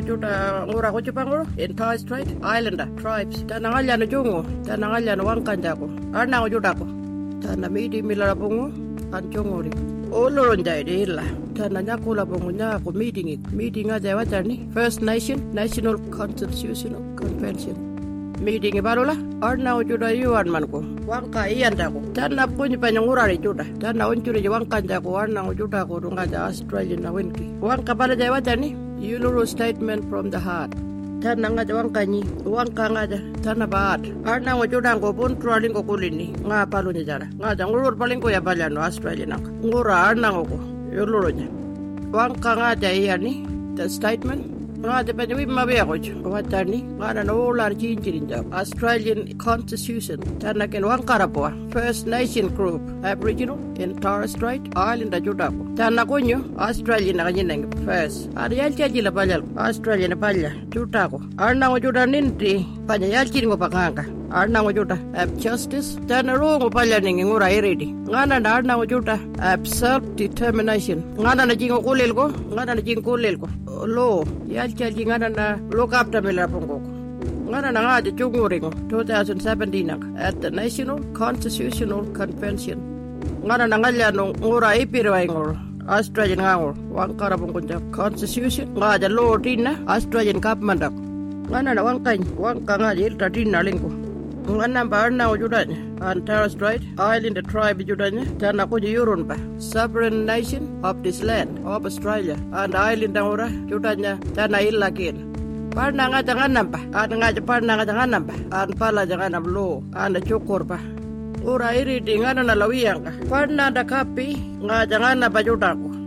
juta ngura ko chupangoro in Torres Strait Islander tribes. Tana ngalyano jungo tana ngalyano wangkanjako arnango juta ko. Tana midi milara bungo an jongori oloron jai de illa. Tana nyakula bungo nyako meeting ik meeting aja wachani First Nation National Constitutional Convention. Meeting ibarola arna ujuda yuan manko wangka iyan dako tana punyi panyangurari juda. Tana uncuri wangka jako arna ujuda ko runga ja Australian na winki wangka bala Uluru statement from the heart. Tana ngaja wangka nyi wangka ngaja tana baat arna ujuda ko pun trualing ko kulini nga palu ni jara ngaja ngurur paling ko ya balyano Australian nang ngura arna ko Uluru nya wangka ngaja iyani the statement Ngada pa niwi mabiyakoj, watani, ngada na ular jinjirin jam. Australian Constitution, tana ken wangkarapua. First Nation Group, Aboriginal, in Torres Strait, Islander judapo. Tana kunyo, Australian na kanyinang first. Ada yalchi ajila palyal, Australian na palya, jutako. Arna ngo juda ninti, panya yalchi ngo pakanga. Arna ngo juda, ab justice, tana ruo ngo palya ningi ngura iridi. Ngana na arna ngo juda, ab self-determination. Ngana na jingo kulil ko, ngana na jingo kulil ko. Lo, yalchalji ngana na lo kapta mila pongoko. Ngana na ngaji chunguringo 2017 at the National Constitutional Convention. Ngana na ngalya no ngura ipirwa ngoro. Australian ngangor wangkara pongkunja constitution ngaja lo tina Australian government ako. Ngana na wangkany wangka ngaji ilta Ngana ba arna ujudanya an Torres Strait Islander tribe judanya tana kuji yurun pa sovereign nation of this land of Australia. And island ora judanya tana illa kin parna nga jangan nampa an nga parna nga jangan nampa an pala jangan nam lo an cukur pa. Ura iri di ngana na lawiyang ka parna da kapi nga jangan na bajudako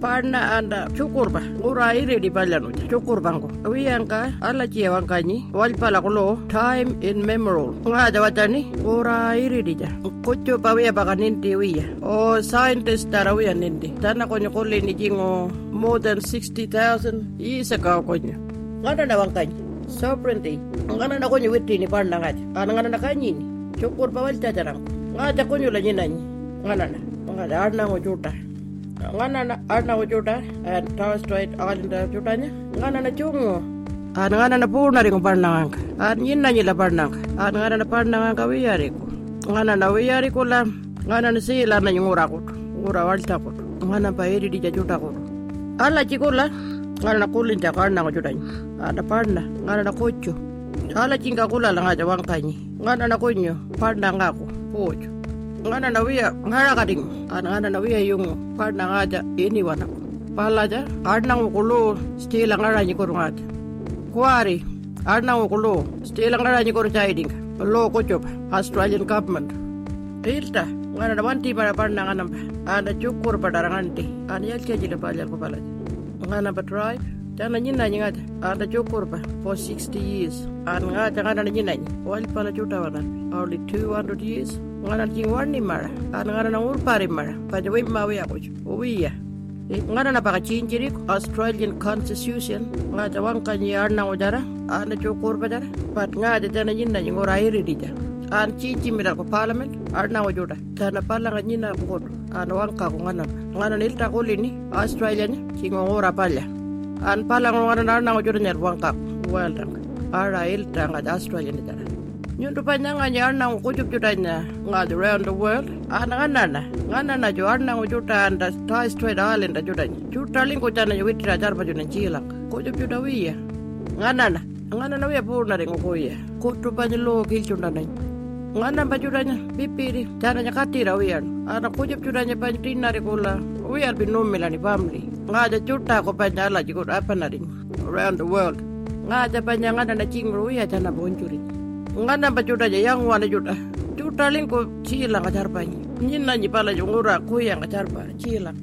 parna anda cukur pa. Ura iri di balyanu cukur bangko lawiyang ka ala cia wangkanyi wal pala kulo time in memorial nga jawatani ura iri di ja. Kucu pa wiya baka ninti wiya o scientist tara wiya ninti tana konyo kuli ni jingo more than 60,000 years ago konyo ngana na wangkanyi sovereignty ngana na konyo witti ni parna ngaja ana ngana na kanyi ni cukur pa wal cacarang ngaja konyo la nyinanyi ngana na ngana arna ngo juta ngana na arna ngo juta and Torres Strait Islander jutanya ngana na chungo an ngana na puna ringo parna nganga an nyinna nyila parna nganga an ngana na parna nganga wiyari ko ngana na wiyari ko la ngana na sila na ngura ko ngura walta ko ngana pa iri di juta ko ala chikula ngana na kulin ja karna ngo jutanya ada parna ngana na kocho ala chinga kula la ngaja wangkanyi ngana na kunyo parna ngako pocho ngana na wiya ngara kading ana ngana na wiya yung parna ngaja ini wana. Palaja arna ngukulo stila ngara nyi koru ngaja. Kuari arna ngukulo stila ngara nyi koru chaiding lo kocho Australian government. Ilta ngana na wanti para parna ngana ba ana cukur pada ranganti ana yalcha jila palyal ko palaja ngana ba tribe Tana nyina nyi ngata ada. Cukur pa for 60 years. An ngata ngana na nyina nyi wal pala juta wana only 200 years. Ngana jing warni mara an ngana na urpari mara pa jawi mawi ako uwiya ngana na baka chinjiri Australian Constitution. Ngata wang kanyi arna ujara ana cukur pa jara pat ngata tana nyina nyi ngora iri dija an cici mira ko parliament. Arna wajuda tana pala nga nyina ko an wangka ko ngana ngana nilta lini Australia ni kingo ngora pala an palang ngana na na ngajur nyar wangkak weldang ara il tanga australia ni tara. Nyundu panyanga nyar na ngujup judanya ngad around the world. Ana ngana na ngana na jo arna ngujuta anda Torres Strait Islander judanya juta lingo jana yo witra jar pa junan chilang kujup juda wiya ngana na ngana na wiya purna ringo kuya kutu panyalo kil jundana ngana ba judanya pipiri jana nyakatira wiyan ana kujup judanya pantina rikula wiyan binumila ni family ngaja juta ko panyala jigo apa nari around the world. Ngaja panyanga na chingru ya jana bonjuri. Ngana ba juta ja yang wana juta juta lingko chila ngajar panyi nyina nyi. Pala jungura kuya ngajar pa chila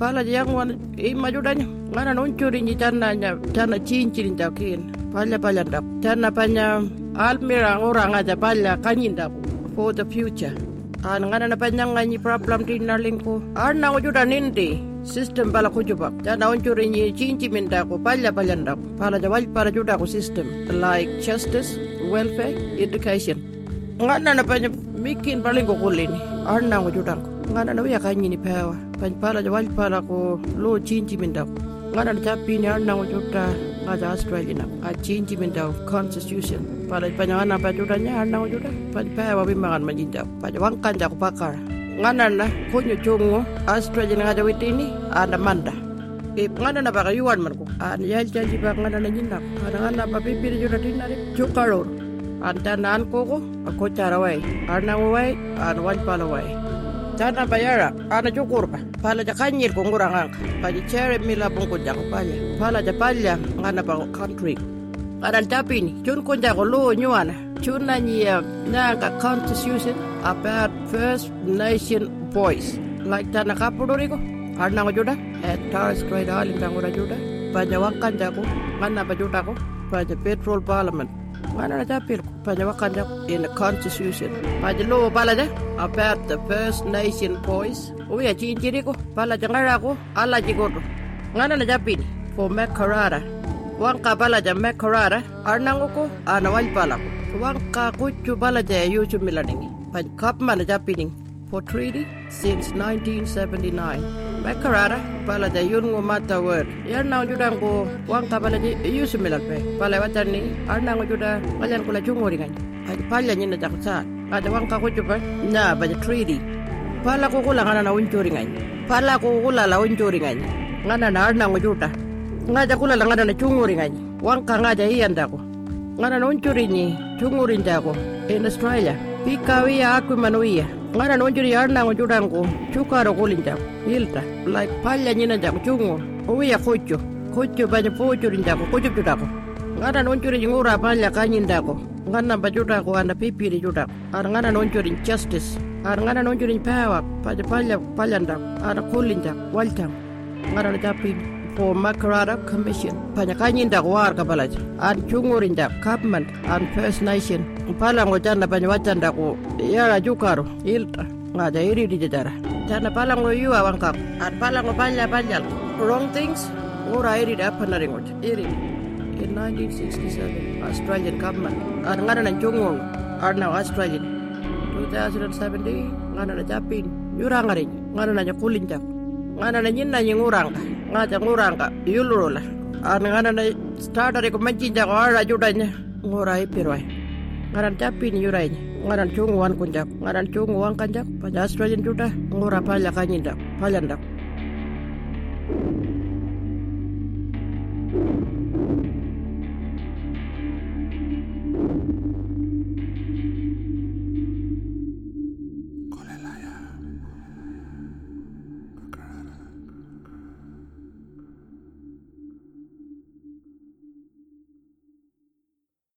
pala yang wana ima judanya ngana nuncuri nyi jana nya jana cincin jakin pala pala ndak jana panya almira ngura ngaja pala kanyinda for the future. An ngana na panyanga nyi problem tin nalingko arna juta nindi system bala kujuba jana uncuri nyi cinci minda ko palla palanda pala jawal para juda ko system like justice welfare education. Ngana na panya mikin paling ko kulini arna ko juda ko ngana na wiya kanyi ni pewa. Pan pala jawal para ko lo cinci minda ko ngana na chapi ni arna ko juda ngaja Australia a change min daw constitution. Panyangan apa judanya anang juda pada pa wa bimangan majinda wangkan jak pakar nganan na kunyo chungo Australia ngaja witini ana manda. E ngana na baka yuan man ko an yal janji ba ngana na nyinna ana ngana ba bibir juda dinare chukaror anta nan ko ko ko charawai ana wai. An wal palawai Tana bayara ana cukurba pala ja kanyir ko ngurang pa di chere mila bungko ja ko palya. Pala ja palya ngana ba country. Aran tapini chun ko ja ko lo nyuana chun na na constitution about first nation voice. Like tana kapudori ko arna ko juda. At Torres Strait Island ngura juda. Pa ja wakan ja ko ngana ba juda ko petrol parliament. Mana na tapir pada wakanda in the constitution. Pada lo pala de about the First Nation boys. Oh ya cinciri ko pala jangara ko ala jigodo. Ngana na japin for Makarara. Wangka pala ja Makarara arnang ko ana wal pala ko. Wangka kucu pala ja yucu milaningi. Pan kap mana japining for treaty since 1979. Makarara pala da yun ngo mata word. Yan na juda ko wang kapala ji yusu milat pe. Pala watan ni arna ngo juda kalian kula chungo ringan. Ay pala ni na jaksa. Ada wang ka ko juba na ba treaty. Pala ko kula ngana na uncho ringan. Pala ko kula la ringan. Ngana na arna ngo juda. Ngaja kula la ngana na chungo ringan. Wang ka ngaja iyan dako. Ngana na uncho rinyi chungo rin dako. In Australia. Pika wia aku manuia. ngana no juri arna ngo judango chukaro kulinja hilta like palya nyina jako chungo uya kocho kocho banya pocho rinjako kocho judako ngana no juri ngura palya kanyindako ngana bajudako anda pipiri judako ar ngana no juri justice. Ar ngana no juri power paja palya palyandako ar kulinja waltam ngana no japin for Makarada Commission. Panya kanyinda war kabalaja. An chungurinda government and First Nation. Pala ngo jana panya wachanda ko yara jukaro ilta ngaja iri di jajara. Jana pala ngo yu awangkap. An pala ngo panya panyal. Wrong things. Ura iri da apa naringot. Iri. In 1967, Australian government. An ngana na chungung. Ar now Australian. 2017, ngana na japin. Yurangarin. Ngana na nyakulinja. Ngana na nyinna nyinguranga. Ngaja nguranga yulurula an ngana na starter ko mancinja ko ara judanya ngurai pirwai ngaran tapin yurainya ngaran chunguan kunjak ngaran chunguan kanjak pada Australian juda ngura palya kanyindak palyandak